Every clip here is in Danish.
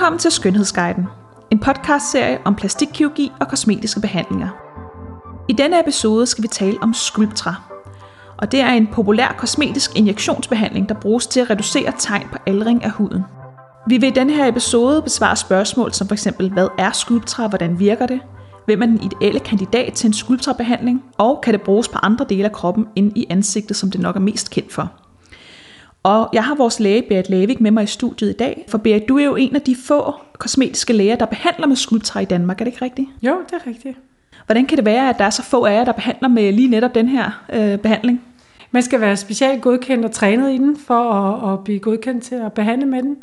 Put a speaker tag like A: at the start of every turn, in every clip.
A: Velkommen til Skønhedsguiden, en podcastserie om plastikkirurgi og kosmetiske behandlinger. I denne episode skal vi tale om Sculptra, og det er en populær kosmetisk injektionsbehandling, der bruges til at reducere tegn på aldring af huden. Vi vil i denne her episode besvare spørgsmål som f.eks. hvad er Sculptra, hvordan virker det, hvem er den ideelle kandidat til en Sculptra-behandling, og kan det bruges på andre dele af kroppen end i ansigtet, som det nok er mest kendt for. Og jeg har vores læge Berit Lavik med mig i studiet i dag, for Berit, du er jo en af de få kosmetiske læger, der behandler med Sculptra i Danmark, er det ikke rigtigt?
B: Jo, det er rigtigt.
A: Hvordan kan det være, at der er så få af jer, der behandler med lige netop den her øh, behandling?
B: Man skal være specielt godkendt og trænet i den, for at, at blive godkendt til at behandle med den.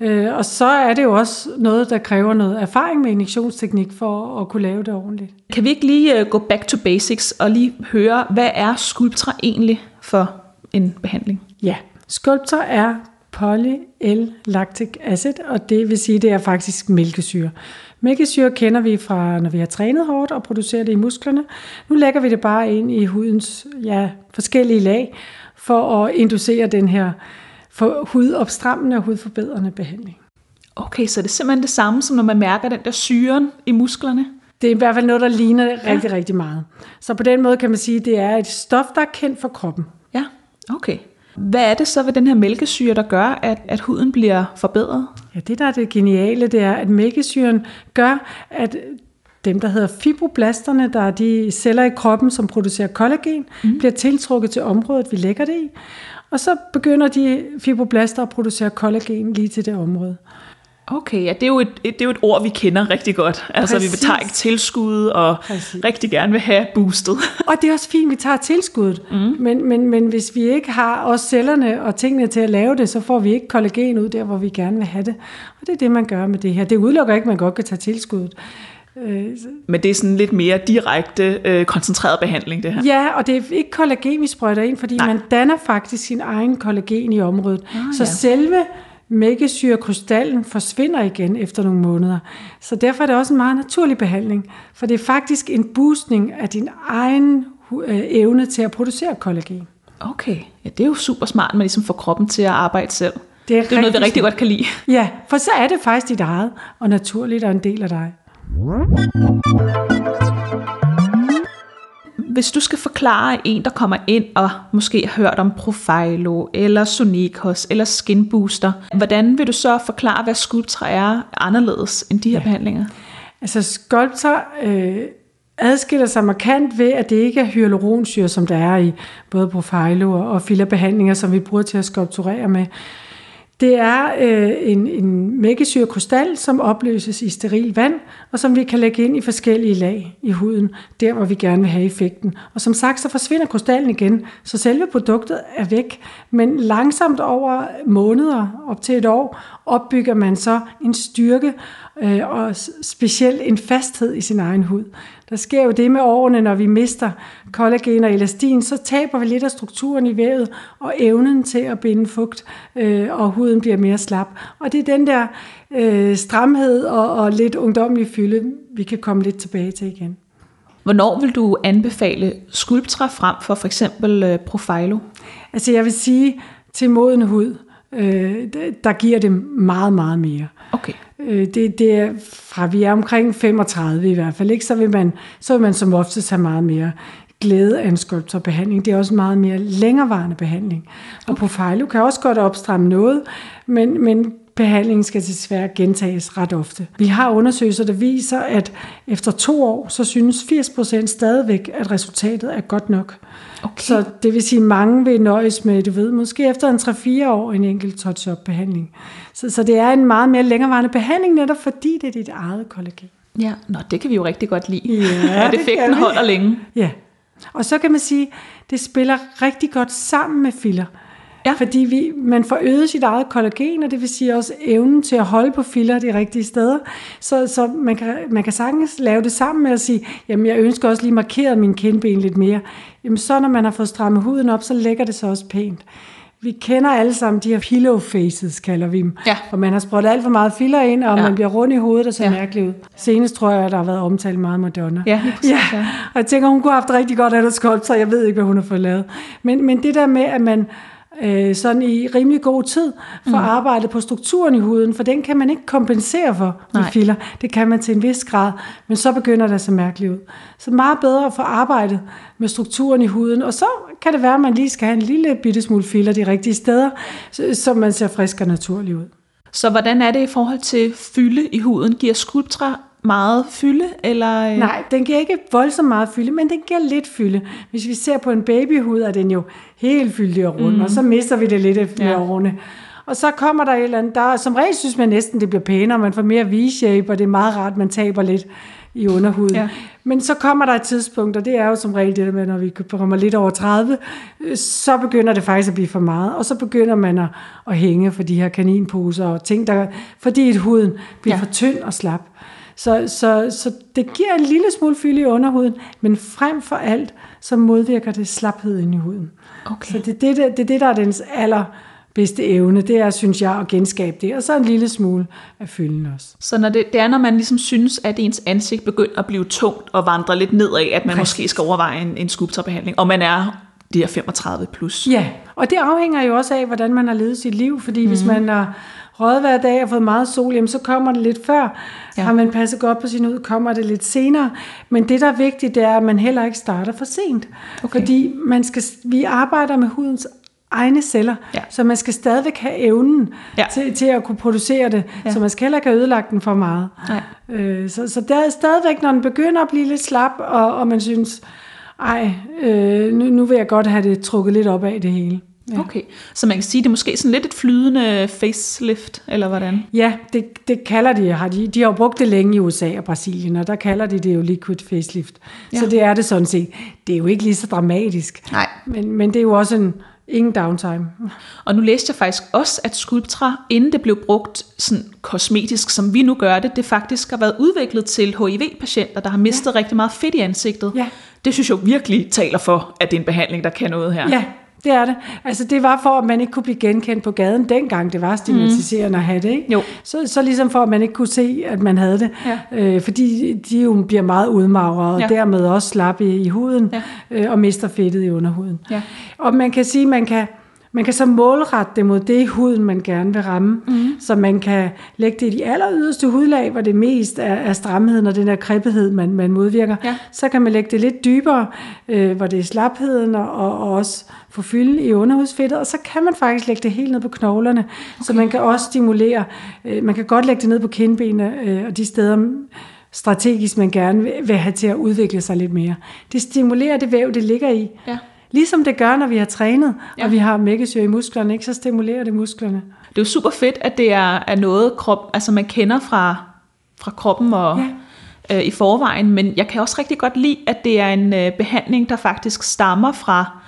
B: Øh, og så er det jo også noget, der kræver noget erfaring med injektionsteknik for at kunne lave det ordentligt.
A: Kan vi ikke lige øh, gå back to basics og lige høre, hvad er Sculptra egentlig for en behandling?
B: Ja, Sculptor er poly-L-lactic acid, og det vil sige, det er faktisk mælkesyre. Mælkesyre kender vi fra, når vi har trænet hårdt og producerer det i musklerne. Nu lægger vi det bare ind i hudens ja, forskellige lag for at inducere den her for hudopstrammende og hudforbedrende behandling.
A: Okay, så det er simpelthen det samme, som når man mærker den der syren i musklerne?
B: Det er i hvert fald noget, der ligner ja. rigtig, rigtig meget. Så på den måde kan man sige, at det er et stof, der er kendt for kroppen.
A: Ja, okay. Hvad er det så ved den her mælkesyre, der gør, at, at huden bliver forbedret?
B: Ja, det der er det geniale, det er, at mælkesyren gør, at dem, der hedder fibroblasterne, der er de celler i kroppen, som producerer kollagen, mm. bliver tiltrukket til området, vi lægger det i. Og så begynder de fibroblaster at producere kollagen lige til det område.
A: Okay, ja, det er, jo et, det er jo et ord, vi kender rigtig godt. Altså, Præcis. vi vil tage tilskud og Præcis. rigtig gerne vil have boostet.
B: Og det er også fint, at vi tager tilskuddet. Mm. Men, men, men hvis vi ikke har også cellerne og tingene til at lave det, så får vi ikke kollagen ud der, hvor vi gerne vil have det. Og det er det, man gør med det her. Det udelukker ikke, at man godt kan tage tilskuddet.
A: Øh, Men det er sådan lidt mere direkte, øh, koncentreret behandling, det her.
B: Ja, og det er ikke kollagen, vi sprøjter ind, fordi Nej. man danner faktisk sin egen kollagen i området. Ah, så ja. selve mælkesyrekrystallen forsvinder igen efter nogle måneder. Så derfor er det også en meget naturlig behandling, for det er faktisk en boostning af din egen øh, evne til at producere kollagen.
A: Okay, ja, det er jo super smart, at man ligesom får kroppen til at arbejde selv. Det er, det er noget, vi rigtig godt kan lide.
B: Ja, for så er det faktisk dit eget, og naturligt og en del af dig.
A: Hvis du skal forklare en, der kommer ind og måske har hørt om Profilo, eller Sonicos, eller Skin Booster, hvordan vil du så forklare, hvad Sculptra er anderledes end de her ja. behandlinger?
B: Altså Sculptra øh, adskiller sig markant ved, at det ikke er hyaluronsyre, som der er i både Profilo og fillerbehandlinger, som vi bruger til at skulpturere med. Det er øh, en, en mælkesyrekrystal, som opløses i steril vand, og som vi kan lægge ind i forskellige lag i huden, der hvor vi gerne vil have effekten. Og som sagt, så forsvinder krystallen igen, så selve produktet er væk. Men langsomt over måneder, op til et år, opbygger man så en styrke øh, og specielt en fasthed i sin egen hud. Der sker jo det med årene, når vi mister kollagen og elastin, så taber vi lidt af strukturen i vævet og evnen til at binde fugt, øh, og huden bliver mere slap. Og det er den der øh, stramhed og, og lidt ungdomlig fylde, vi kan komme lidt tilbage til igen.
A: Hvornår vil du anbefale Sculptra frem for for eksempel øh, Profilo?
B: Altså jeg vil sige, til moden hud, øh, der giver det meget, meget mere.
A: Okay.
B: Øh, det, det er fra vi er omkring 35 i hvert fald, ikke? Så, vil man, så vil man som oftest have meget mere glæde af en skulptorbehandling. Det er også en meget mere længerevarende behandling. Og Profilo kan også godt opstramme noget, men, men behandlingen skal desværre gentages ret ofte. Vi har undersøgelser, der viser, at efter to år, så synes 80% stadigvæk, at resultatet er godt nok. Okay. Så det vil sige, at mange vil nøjes med, du ved, måske efter en 3-4 år en enkelt touch-up-behandling. Så, så det er en meget mere længerevarende behandling, netop fordi det er dit eget kollagen.
A: Ja, nå, det kan vi jo rigtig godt lide. Ja, at effekten holder længe.
B: Ja, og så kan man sige, det spiller rigtig godt sammen med filler. Ja. Fordi vi, man får øget sit eget kollagen, og det vil sige også evnen til at holde på filler de rigtige steder. Så, så man, kan, man kan sagtens lave det sammen med at sige, jamen jeg ønsker også lige markeret min kindben lidt mere. Jamen så når man har fået strammet huden op, så lægger det sig også pænt. Vi kender alle sammen de her pillow faces, kalder vi dem.
A: Ja.
B: Og man har sprøjtet alt for meget filler ind, og ja. man bliver rundt i hovedet og ser ja. mærkeligt ud. Senest tror jeg, at der har været omtalt meget Madonna.
A: Ja, præcis, ja. ja.
B: Og jeg tænker, hun kunne have haft rigtig godt af det skoldt, så jeg ved ikke, hvad hun har fået lavet. Men, men det der med, at man øh, sådan i rimelig god tid for mm. arbejdet på strukturen i huden, for den kan man ikke kompensere for med
A: Nej.
B: filler. Det kan man til en vis grad, men så begynder det at se mærkeligt ud. Så meget bedre at få arbejdet med strukturen i huden, og så kan det være, at man lige skal have en lille bitte smule filler de rigtige steder, så, man ser frisk og naturlig ud.
A: Så hvordan er det i forhold til fylde i huden? Giver Sculptra meget fylde? Eller, øh?
B: Nej, den giver ikke voldsomt meget fylde, men den giver lidt fylde. Hvis vi ser på en babyhud, er den jo helt fyldig og rund, mm. og så mister vi det lidt med
A: Ja.
B: årene. Og så kommer der et eller andet, der, som regel synes man næsten, det bliver pænere, man får mere V-shape, og det er meget rart, man taber lidt i underhuden.
A: Ja.
B: Men så kommer der et tidspunkt, og det er jo som regel det der med, når vi kommer lidt over 30, øh, så begynder det faktisk at blive for meget, og så begynder man at, at hænge for de her kaninposer og ting, der, fordi et huden bliver
A: ja.
B: for tynd og slap. Så, så, så det giver en lille smule fylde i underhuden, men frem for alt, så modvirker det slaphed inde i huden.
A: Okay.
B: Så det er det, der, det er det, der er dens allerbedste evne, det er, synes jeg, at genskabe det, og så en lille smule af fylden også.
A: Så når det, det er, når man ligesom synes, at ens ansigt begynder at blive tungt og vandre lidt nedad, at man
B: Præcis.
A: måske skal overveje en, en Sculptra-behandling, og man er de her 35 plus.
B: Ja, og det afhænger jo også af, hvordan man har levet sit liv, fordi mm-hmm. hvis man har røget hver dag og fået meget sol, jamen så kommer det lidt før.
A: Ja.
B: Har man passet godt på sin ud, kommer det lidt senere. Men det, der er vigtigt, det er, at man heller ikke starter for sent.
A: Okay.
B: Fordi man skal, vi arbejder med hudens egne celler,
A: Ja.
B: så man skal stadigvæk have evnen
A: Ja.
B: til, til at kunne producere det,
A: Ja.
B: så man skal heller ikke have ødelagt den for meget.
A: Nej.
B: Øh, så, så der er stadigvæk, når den begynder at blive lidt slap, og, og man synes, ej, øh, nu, nu vil jeg godt have det trukket lidt op af det hele.
A: Ja. Okay, så man kan sige, det er måske sådan lidt et flydende facelift, eller hvordan?
B: Ja, det, det kalder de, har de. De har jo brugt det længe i USA og Brasilien, og der kalder de det jo liquid facelift.
A: Ja.
B: Så det er det sådan set. Det er jo ikke lige så dramatisk.
A: Nej.
B: Men, men det er jo også en, ingen downtime.
A: Og nu læste jeg faktisk også, at Sculptra, inden det blev brugt sådan kosmetisk, som vi nu gør det, det faktisk har været udviklet til HIV-patienter, der har mistet ja. rigtig meget fedt i ansigtet.
B: Ja.
A: Det synes jeg jo virkelig taler for, at det er en behandling, der kan noget her.
B: Ja, det er det. Altså det var for, at man ikke kunne blive genkendt på gaden dengang. Det var stigmatiserende at have det, ikke?
A: Jo.
B: Så, så ligesom for, at man ikke kunne se, at man havde det.
A: Ja.
B: Øh, fordi de jo bliver meget udmagrede, og
A: Ja.
B: dermed også slap i, i huden,
A: Ja.
B: øh, og mister fedtet i underhuden.
A: Ja.
B: Og man kan sige, man kan, man kan så målrette det mod det i huden, man gerne vil ramme. Mm. Så man kan lægge det i de aller yderste hudlag, hvor det mest er, er stramheden og den der kribbethed, man, man modvirker.
A: Ja.
B: Så kan man lægge det lidt dybere, øh, hvor det er slapheden og, og, og også få fylden i underhudsfedtet. Og så kan man faktisk lægge det helt ned på knoglerne. Okay. Så man kan også stimulere. Øh, man kan godt lægge det ned på kindbenene øh, og de steder strategisk, man gerne vil, vil have til at udvikle sig lidt mere. Det stimulerer det væv, det ligger i.
A: Ja.
B: Ligesom det gør, når vi har trænet,
A: Ja.
B: og vi har mækkesyre i musklerne, ikke? så stimulerer det musklerne.
A: Det er jo super fedt, at det er, er noget, krop, altså man kender fra, fra kroppen og ja. øh, i forvejen, men jeg kan også rigtig godt lide, at det er en øh, behandling, der faktisk stammer fra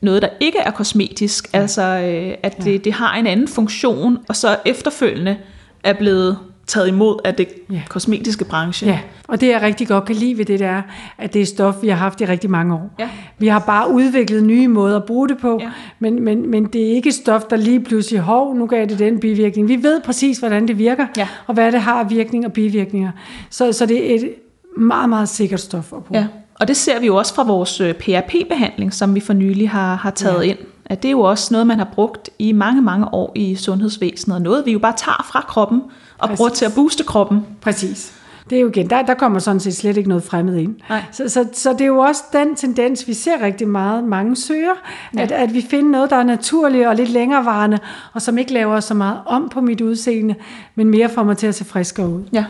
A: noget, der ikke er kosmetisk, ja. altså øh, at det, det har en anden funktion, og så efterfølgende er blevet taget imod af det
B: Ja.
A: kosmetiske branche.
B: Ja, og det jeg rigtig godt kan lide ved det, det er, at det er stof, vi har haft i rigtig mange år.
A: Ja.
B: Vi har bare udviklet nye måder at bruge det på,
A: Ja.
B: men, men, men det er ikke stof, der lige pludselig, hov, nu gav det den bivirkning. Vi ved præcis, hvordan det virker,
A: Ja.
B: og hvad det har af virkning og bivirkninger. Så, så det er et meget, meget sikkert stof at bruge.
A: Ja, og det ser vi jo også fra vores øh, PRP-behandling, som vi for nylig har, har taget ja. ind. At det er jo også noget, man har brugt i mange, mange år i sundhedsvæsenet, og noget vi jo bare tager fra kroppen og
B: Præcis.
A: bruger til at booste kroppen.
B: Præcis. Det er jo igen, der, der kommer sådan set slet ikke noget fremmed ind.
A: Nej.
B: Så, så, så det er jo også den tendens, vi ser rigtig meget, mange søger, ja. at, at vi finder noget, der er naturligt og lidt længerevarende, og som ikke laver så meget om på mit udseende, men mere får mig til at se friskere ud.
A: Ja.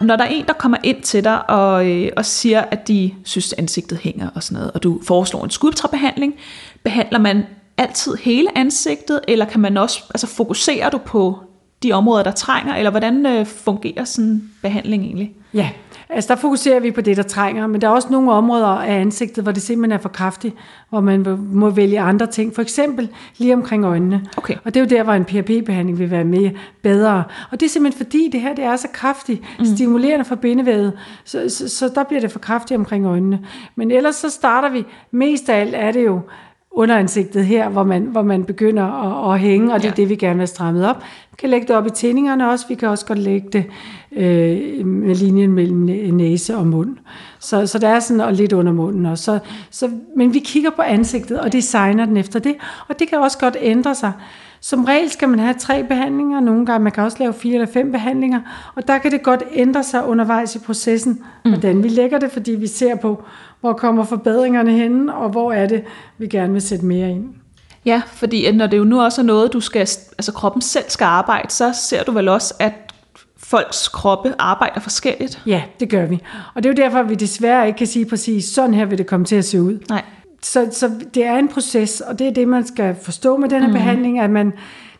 A: Når der er en, der kommer ind til dig og, øh, og siger, at de synes, ansigtet hænger og sådan noget, og du foreslår en skulptrabehandling, behandler man altid hele ansigtet, eller kan man også, altså fokuserer du på de områder, der trænger, eller hvordan øh, fungerer sådan en behandling egentlig?
B: Ja, altså der fokuserer vi på det, der trænger, men der er også nogle områder af ansigtet, hvor det simpelthen er for kraftigt, hvor man må vælge andre ting, for eksempel lige omkring øjnene.
A: Okay.
B: Og det er jo der, hvor en PRP-behandling vil være mere bedre. Og det er simpelthen fordi, det her det er så kraftigt, mm. stimulerende for bindevævet, så, så, så der bliver det for kraftigt omkring øjnene. Men ellers så starter vi, mest af alt er det jo underansigtet her, hvor man, hvor man begynder at, at hænge, og det er
A: Ja.
B: det, vi gerne vil have strammet op. Vi kan lægge det op i tændingerne også, vi kan også godt lægge det øh, med linjen mellem næ- næse og mund. Så, så der er sådan, og lidt under munden også. Så, så, men vi kigger på ansigtet og designer den efter det, og det kan også godt ændre sig. Som regel skal man have tre behandlinger, nogle gange man kan også lave fire eller fem behandlinger, og der kan det godt ændre sig undervejs i processen, mm. hvordan vi lægger det, fordi vi ser på, hvor kommer forbedringerne henne, og hvor er det, vi gerne vil sætte mere ind.
A: Ja, fordi når det jo nu også er noget, du skal, altså kroppen selv skal arbejde, så ser du vel også, at folks kroppe arbejder forskelligt.
B: Ja, det gør vi. Og det er jo derfor, at vi desværre ikke kan sige præcis, sådan her vil det komme til at se ud.
A: Nej.
B: Så, så det er en proces, og det er det, man skal forstå med denne mm. behandling, at man,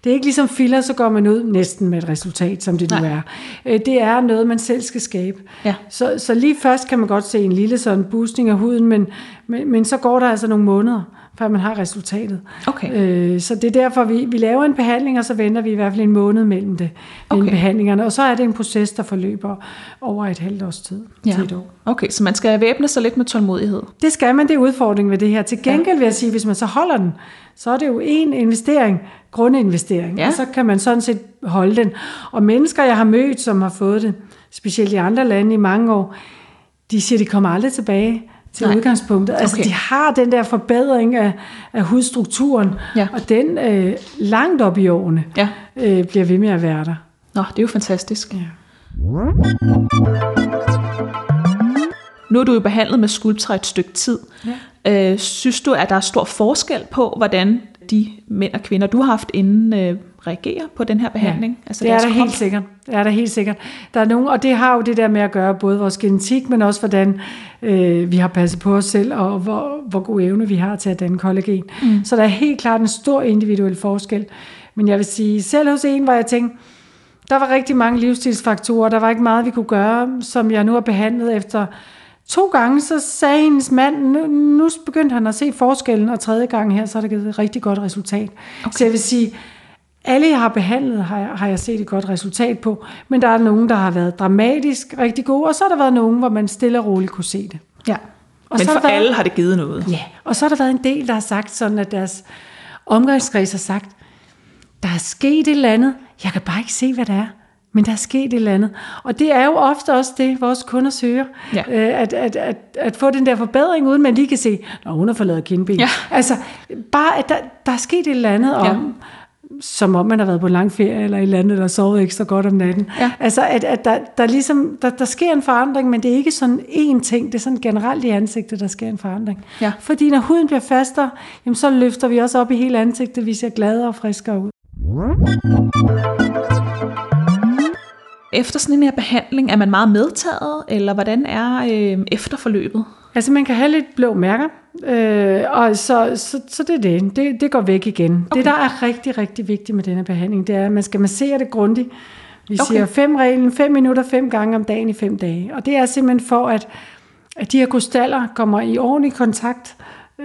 B: det er ikke ligesom filler, så går man ud næsten med et resultat, som det nu
A: Nej.
B: er. Øh, Det er noget, man selv skal skabe.
A: Ja.
B: Så, så lige først kan man godt se en lille sådan boosting af huden, men, men, men så går der altså nogle måneder, før man har resultatet.
A: Okay.
B: Øh, så det er derfor, vi, vi laver en behandling, og så venter vi i hvert fald en måned mellem det, mellem
A: Okay.
B: behandlingerne. Og så er det en proces, der forløber over et halvt års tid
A: Ja.
B: til et år.
A: Okay, så man skal væbne sig lidt med tålmodighed.
B: Det skal man, det er udfordringen ved det her. Til gengæld vil jeg sige, hvis man så holder den, så er det jo en investering, grundinvestering,
A: Ja.
B: og så kan man sådan set holde den. Og mennesker, jeg har mødt, som har fået det, specielt i andre lande i mange år, de siger, de kommer aldrig tilbage til
A: Nej.
B: Udgangspunktet. Altså,
A: Okay.
B: de har den der forbedring af, af hudstrukturen,
A: Ja.
B: og den øh, langt op i årene
A: Ja.
B: øh, bliver ved med at være der.
A: Nå, det er jo fantastisk.
B: Ja.
A: Nu er du jo behandlet med Sculptra et stykke tid. Ja. Øh, synes du, at der er stor forskel på, hvordan de mænd og kvinder, du har haft inden, øh, reagerer på den her behandling?
B: Ja, altså det er der
A: krop?
B: helt sikkert. Det er der helt sikkert. Der er nogen, og det har jo det der med at gøre både vores genetik, men også hvordan øh, vi har passet på os selv, og hvor, hvor god evne vi har til at danne kollagen. Mm. Så der er helt klart en stor individuel forskel. Men jeg vil sige, selv hos en, hvor jeg tænkte, der var rigtig mange livsstilsfaktorer, der var ikke meget, vi kunne gøre, som jeg nu har behandlet efter to gange, så sagde hendes mand, nu, nu begyndte han at se forskellen, og tredje gang her, så har det givet et rigtig godt resultat. Okay. Så jeg vil sige, alle jeg har behandlet, har jeg, har jeg set et godt resultat på, men der er nogen, der har været dramatisk rigtig gode, og så har der været nogen, hvor man stille og roligt kunne se det.
A: Ja.
B: Og
A: Men
B: så
A: for
B: været-
A: alle har det givet noget.
B: Ja, og så har der været en del, der har sagt sådan, at deres omgangskreds har sagt, der er sket et eller andet, jeg kan bare ikke se, hvad det er, men der er sket et eller andet. Og det er jo ofte også det, vores kunder søger,
A: Ja.
B: øh, at, at, at, at få den der forbedring, uden man lige kan se, når hun har fået lavet kindben.
A: Ja.
B: Altså, bare at der, der er sket et eller andet,
A: Ja.
B: Som om man har været på lang ferie eller et eller andet, eller sovet ekstra godt om natten.
A: Ja.
B: Altså, at, at der, der, ligesom, der, der sker en forandring, men det er ikke sådan én ting, det er sådan generelt i ansigtet, der sker en forandring.
A: Ja.
B: Fordi når huden bliver fastere, jamen så løfter vi også op i hele ansigtet, vi ser gladere og friskere ud.
A: Efter sådan en her behandling, er man meget medtaget, eller hvordan er øh, efterforløbet?
B: Altså man kan have lidt blå mærker, øh, og så, så, så det er det. det. Det går væk igen. Okay. Det, der er rigtig, rigtig vigtigt med denne behandling, det er, at man skal massere det grundigt. Vi
A: Okay.
B: siger fem reglen, fem minutter, fem gange om dagen i fem dage. Og det er simpelthen for, at, at de her krystaller kommer i ordentlig kontakt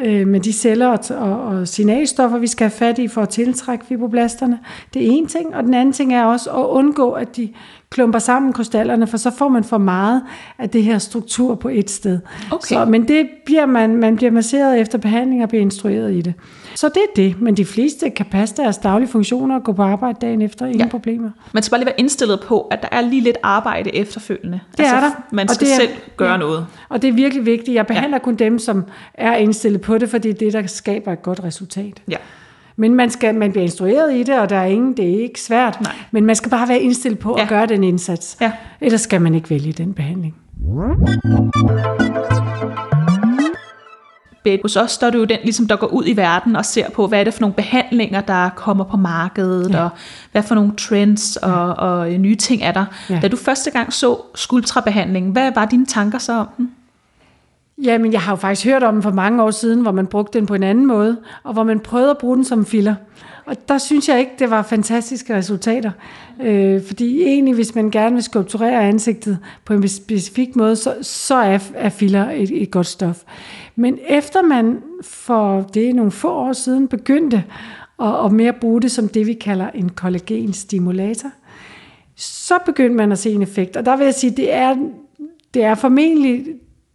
B: øh, med de celler og, og, og signalstoffer, vi skal have fat i for at tiltrække fibroblasterne. Det er en ting, og den anden ting er også at undgå, at de klumper sammen krystallerne, for så får man for meget af det her struktur på et sted.
A: Okay.
B: Så, men det bliver man, man bliver masseret efter behandling og bliver instrueret i det. Så det er det, men de fleste kan passe deres daglige funktioner og gå på arbejde dagen efter, ingen
A: Ja.
B: problemer.
A: Man skal bare lige være indstillet på, at der er lige lidt arbejde efterfølgende.
B: Det er der.
A: Man
B: Og
A: skal
B: det er-
A: selv gøre
B: ja.
A: noget.
B: Og det er virkelig vigtigt. Jeg behandler ja. kun dem, som er indstillet på det, for det er det, der skaber et godt resultat.
A: Ja.
B: Men man, skal, man bliver instrueret i det, og der er ingen, det er ikke svært.
A: Nej.
B: Men man skal bare være indstillet på
A: Ja.
B: at gøre den indsats.
A: Ja.
B: Ellers skal man ikke vælge den behandling.
A: Bedt hos os, der er det jo den, ligesom, der går ud i verden og ser på, hvad er det for nogle behandlinger, der kommer på markedet, ja. Og hvad for nogle trends og, og nye ting er der. Ja. Da du første gang så skulptrabehandlingen, hvad var dine tanker så om den?
B: Jamen, jeg har jo faktisk hørt om den for mange år siden, hvor man brugte den på en anden måde, og hvor man prøvede at bruge den som filler. Og der synes jeg ikke, det var fantastiske resultater. Øh, fordi egentlig, hvis man gerne vil skulpturere ansigtet på en specifik måde, så, så er, er filler et, et godt stof. Men efter man for det er nogle få år siden begyndte at, at mere bruge det som det, vi kalder en kollagenstimulator, så begyndte man at se en effekt. Og der vil jeg sige, det er, det er formentlig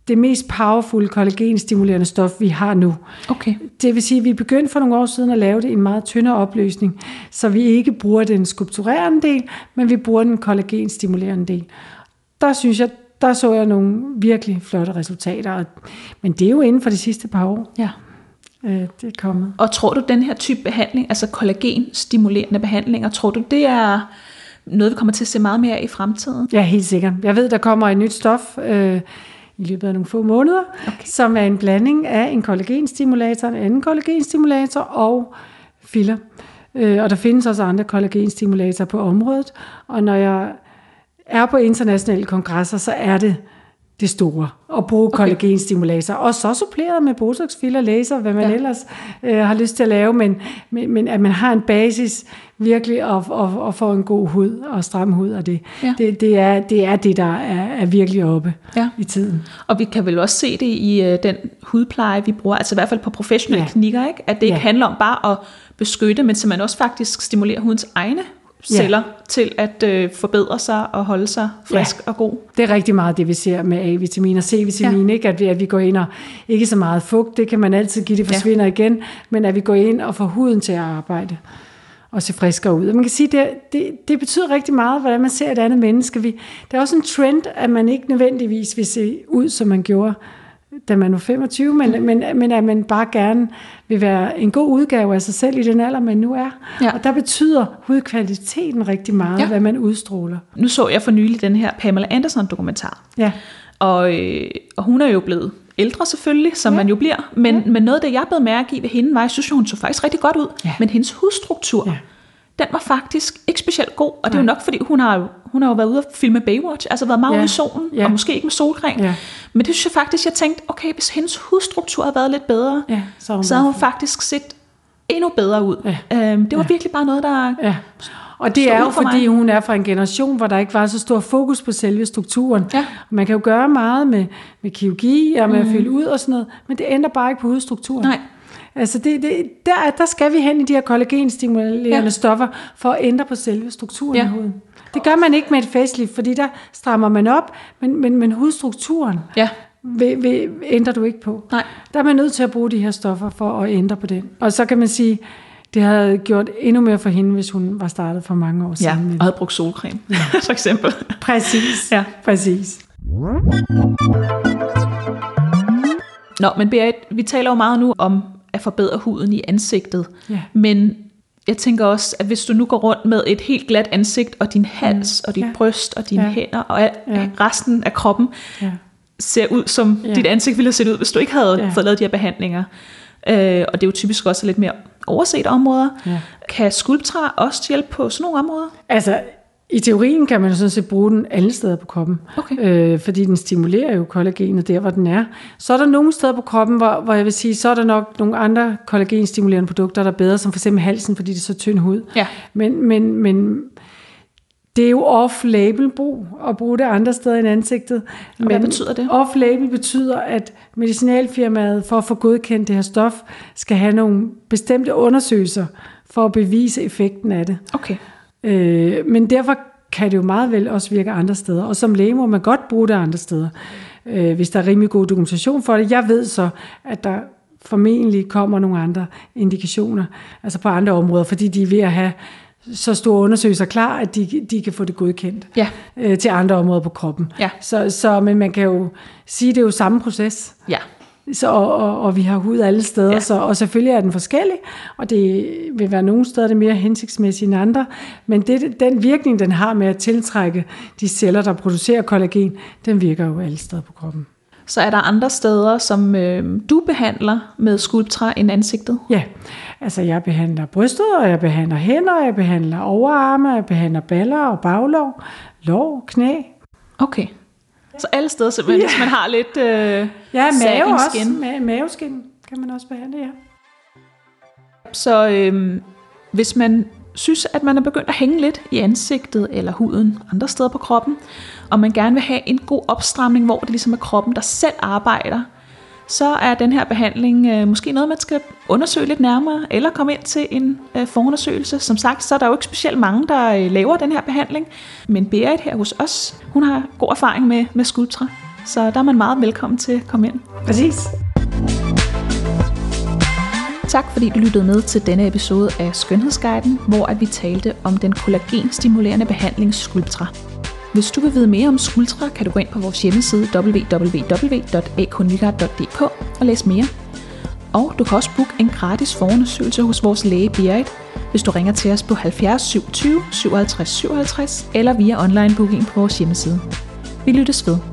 B: det mest powerful kollagenstimulerende stof, vi har nu.
A: Okay.
B: Det vil sige, at vi begyndte for nogle år siden at lave det i en meget tyndere opløsning, så vi ikke bruger den skulpturerende del, men vi bruger den kollagenstimulerende del. Der synes jeg, der så jeg nogle virkelig flotte resultater, men det er jo inden for de sidste par år,
A: Ja.
B: øh, det er kommet.
A: Og tror du, den her type behandling, altså kollagenstimulerende behandlinger, tror du, det er noget, vi kommer til at se meget mere af i fremtiden?
B: Ja, helt sikkert. Jeg ved, der kommer et nyt stof øh, i løbet af nogle få måneder, okay. som er en blanding af en kollagenstimulator, en anden kollagenstimulator og filler. Øh, og der findes også andre kollagenstimulatorer på området. Og når jeg er på internationale kongresser, så er det det store at bruge okay. kollagenstimulator. Og så suppleret med botox, filler, laser, hvad man ja. ellers øh, har lyst til at lave, men, men, men at man har en basis virkelig og, og, og får en god hud og stram hud, og det,
A: Ja.
B: det, det, er, det er det, der er, er virkelig oppe
A: Ja.
B: i tiden.
A: Og vi kan vel også se det i øh, den hudpleje, vi bruger, altså i hvert fald på professionelle
B: Ja.
A: klinikker, ikke? at det ikke
B: Ja.
A: handler om bare at beskytte, men så man også faktisk stimulerer hudens egne celler ja. til at øh, forbedre sig og holde sig frisk ja. og god.
B: Det er rigtig meget det, vi ser med A-vitamin og C-vitamin, ja. ikke? At, vi, at vi går ind og ikke så meget fugt, det kan man altid give, det forsvinder ja. igen, men at vi går ind og får huden til at arbejde og se friskere ud. Og man kan sige, det, det, det betyder rigtig meget, hvordan man ser et andet menneske. Vi, det er også en trend, at man ikke nødvendigvis vil se ud, som man gjorde, da man var 25, men, men, men at man bare gerne vil være en god udgave af sig selv i den alder, man nu er.
A: Ja.
B: Og der betyder hudkvaliteten rigtig meget,
A: Ja.
B: hvad man udstråler.
A: Nu så jeg for nylig den her Pamela Anderson dokumentar,
B: Ja.
A: og, øh, og hun er jo blevet ældre selvfølgelig, som
B: Ja.
A: man jo bliver, men, ja. men noget af det, jeg blev mærke i ved hende, var, jeg synes hun så faktisk rigtig godt ud,
B: Ja.
A: men hendes hudstruktur,
B: Ja.
A: Den var faktisk ikke specielt god, og det er jo nok, fordi hun har, jo- hun har jo været ude og filme Baywatch, altså været meget
B: Ja.
A: ude i solen,
B: Ja.
A: og måske ikke med solcreme,
B: Ja.
A: men det synes jeg faktisk, jeg tænkte, okay, hvis hendes hudstruktur havde været lidt bedre,
B: Ja, så hun
A: så havde hun faktisk set endnu bedre ud.
B: Ja.
A: Øhm, det var
B: Ja.
A: virkelig bare noget, der...
B: Ja. Og det er jo
A: for
B: fordi,
A: mig.
B: hun er fra en generation, hvor der ikke var så stor fokus på selve strukturen.
A: Ja.
B: Man kan jo gøre meget med, med kirurgi og med mm. at fylde ud og sådan noget, men det ændrer bare ikke på hudstrukturen.
A: Nej.
B: Altså det, det, der, der skal vi hen i de her kollagenstimulerende
A: Ja.
B: ja. stoffer for at ændre på selve strukturen
A: Ja.
B: ja. i huden. Det gør man ikke med et facelift, fordi der strammer man op, men, men, men hudstrukturen
A: Ja,
B: vil, vil, ændrer du ikke på.
A: Nej.
B: Der er man nødt til at bruge de her stoffer for at ændre på den. Og så kan man sige, det havde gjort endnu mere for hende, hvis hun var startet for mange år
A: ja.
B: siden.
A: og havde brugt solcreme, for eksempel.
B: Præcis.
A: Ja.
B: Præcis.
A: Nå, men Berit, vi taler jo meget nu om forbedre huden i ansigtet.
B: Ja.
A: Men jeg tænker også, at hvis du nu går rundt med et helt glat ansigt, og din hals, og dit
B: Ja.
A: bryst, og dine
B: Ja.
A: hænder, og al,
B: Ja.
A: resten af kroppen,
B: Ja.
A: ser ud som
B: Ja.
A: dit ansigt ville have set ud, hvis du ikke havde
B: Ja.
A: fået lavet de her behandlinger. Øh, og det er jo typisk også lidt mere overset områder.
B: Ja.
A: Kan Sculptra også hjælpe på sådan nogle områder?
B: Altså, i teorien kan man sådan set bruge den alle steder på kroppen.
A: Okay.
B: Øh, fordi den stimulerer jo kollagenet der, hvor den er. Så er der nogle steder på kroppen, hvor, hvor jeg vil sige, så er der nok nogle andre kollagenstimulerende produkter, der er bedre, som for eksempel halsen, fordi det er så tynd hud.
A: Ja.
B: Men, men, men det er jo off-label brug at bruge det andre steder end ansigtet.
A: Og hvad betyder det?
B: Off-label betyder, at medicinalfirmaet for at få godkendt det her stof, skal have nogle bestemte undersøgelser for at bevise effekten af det.
A: Okay.
B: Øh, men derfor kan det jo meget vel også virke andre steder. Og som læge må man godt bruge det andre steder, øh, hvis der er rimelig god dokumentation for det. Jeg ved så, at der formentlig kommer nogle andre indikationer, altså på andre områder, fordi de er ved at have så store undersøgelser klar, at de, de kan få det godkendt
A: Ja.
B: øh, til andre områder på kroppen.
A: Ja.
B: Så, så, men man kan jo sige, at det er jo samme proces.
A: Ja.
B: Så, og, og, og vi har hud alle steder,
A: Ja.
B: så, og selvfølgelig er den forskellig, og det vil være nogle steder det er mere hensigtsmæssigt end andre, men det, den virkning, den har med at tiltrække de celler, der producerer kollagen, den virker jo alle steder på kroppen.
A: Så er der andre steder, som øh, du behandler med Sculptra end ansigtet?
B: Ja, altså jeg behandler brystet, og jeg behandler hænder, jeg behandler overarme, jeg behandler baller og baglov, lår, knæ.
A: Okay. Så alle steder simpelthen,
B: Ja.
A: hvis man har lidt øh,
B: Ja, mave også.
A: skin.
B: Ma- maveskin kan man også behandle, ja.
A: Så øh, hvis man synes, at man er begyndt at hænge lidt i ansigtet eller huden andre steder på kroppen, og man gerne vil have en god opstramning, hvor det ligesom er kroppen, der selv arbejder, så er den her behandling øh, måske noget, man skal undersøge lidt nærmere, eller komme ind til en øh, forundersøgelse. Som sagt, så er der jo ikke specielt mange, der øh, laver den her behandling, men Berit her hos os, hun har god erfaring med, med Sculptra. Så der er man meget velkommen til at komme ind.
B: Præcis.
A: Tak fordi du lyttede med til denne episode af Skønhedsguiden, hvor at vi talte om den kollagenstimulerende behandling Sculptra. Hvis du vil vide mere om Sculptra, kan du gå ind på vores hjemmeside www.aknygaard.dk og læse mere. Og du kan også booke en gratis forundersøgelse hos vores læge Berit, hvis du ringer til os på 70 27 57 57 eller via online booking på vores hjemmeside. Vi lyttes ved.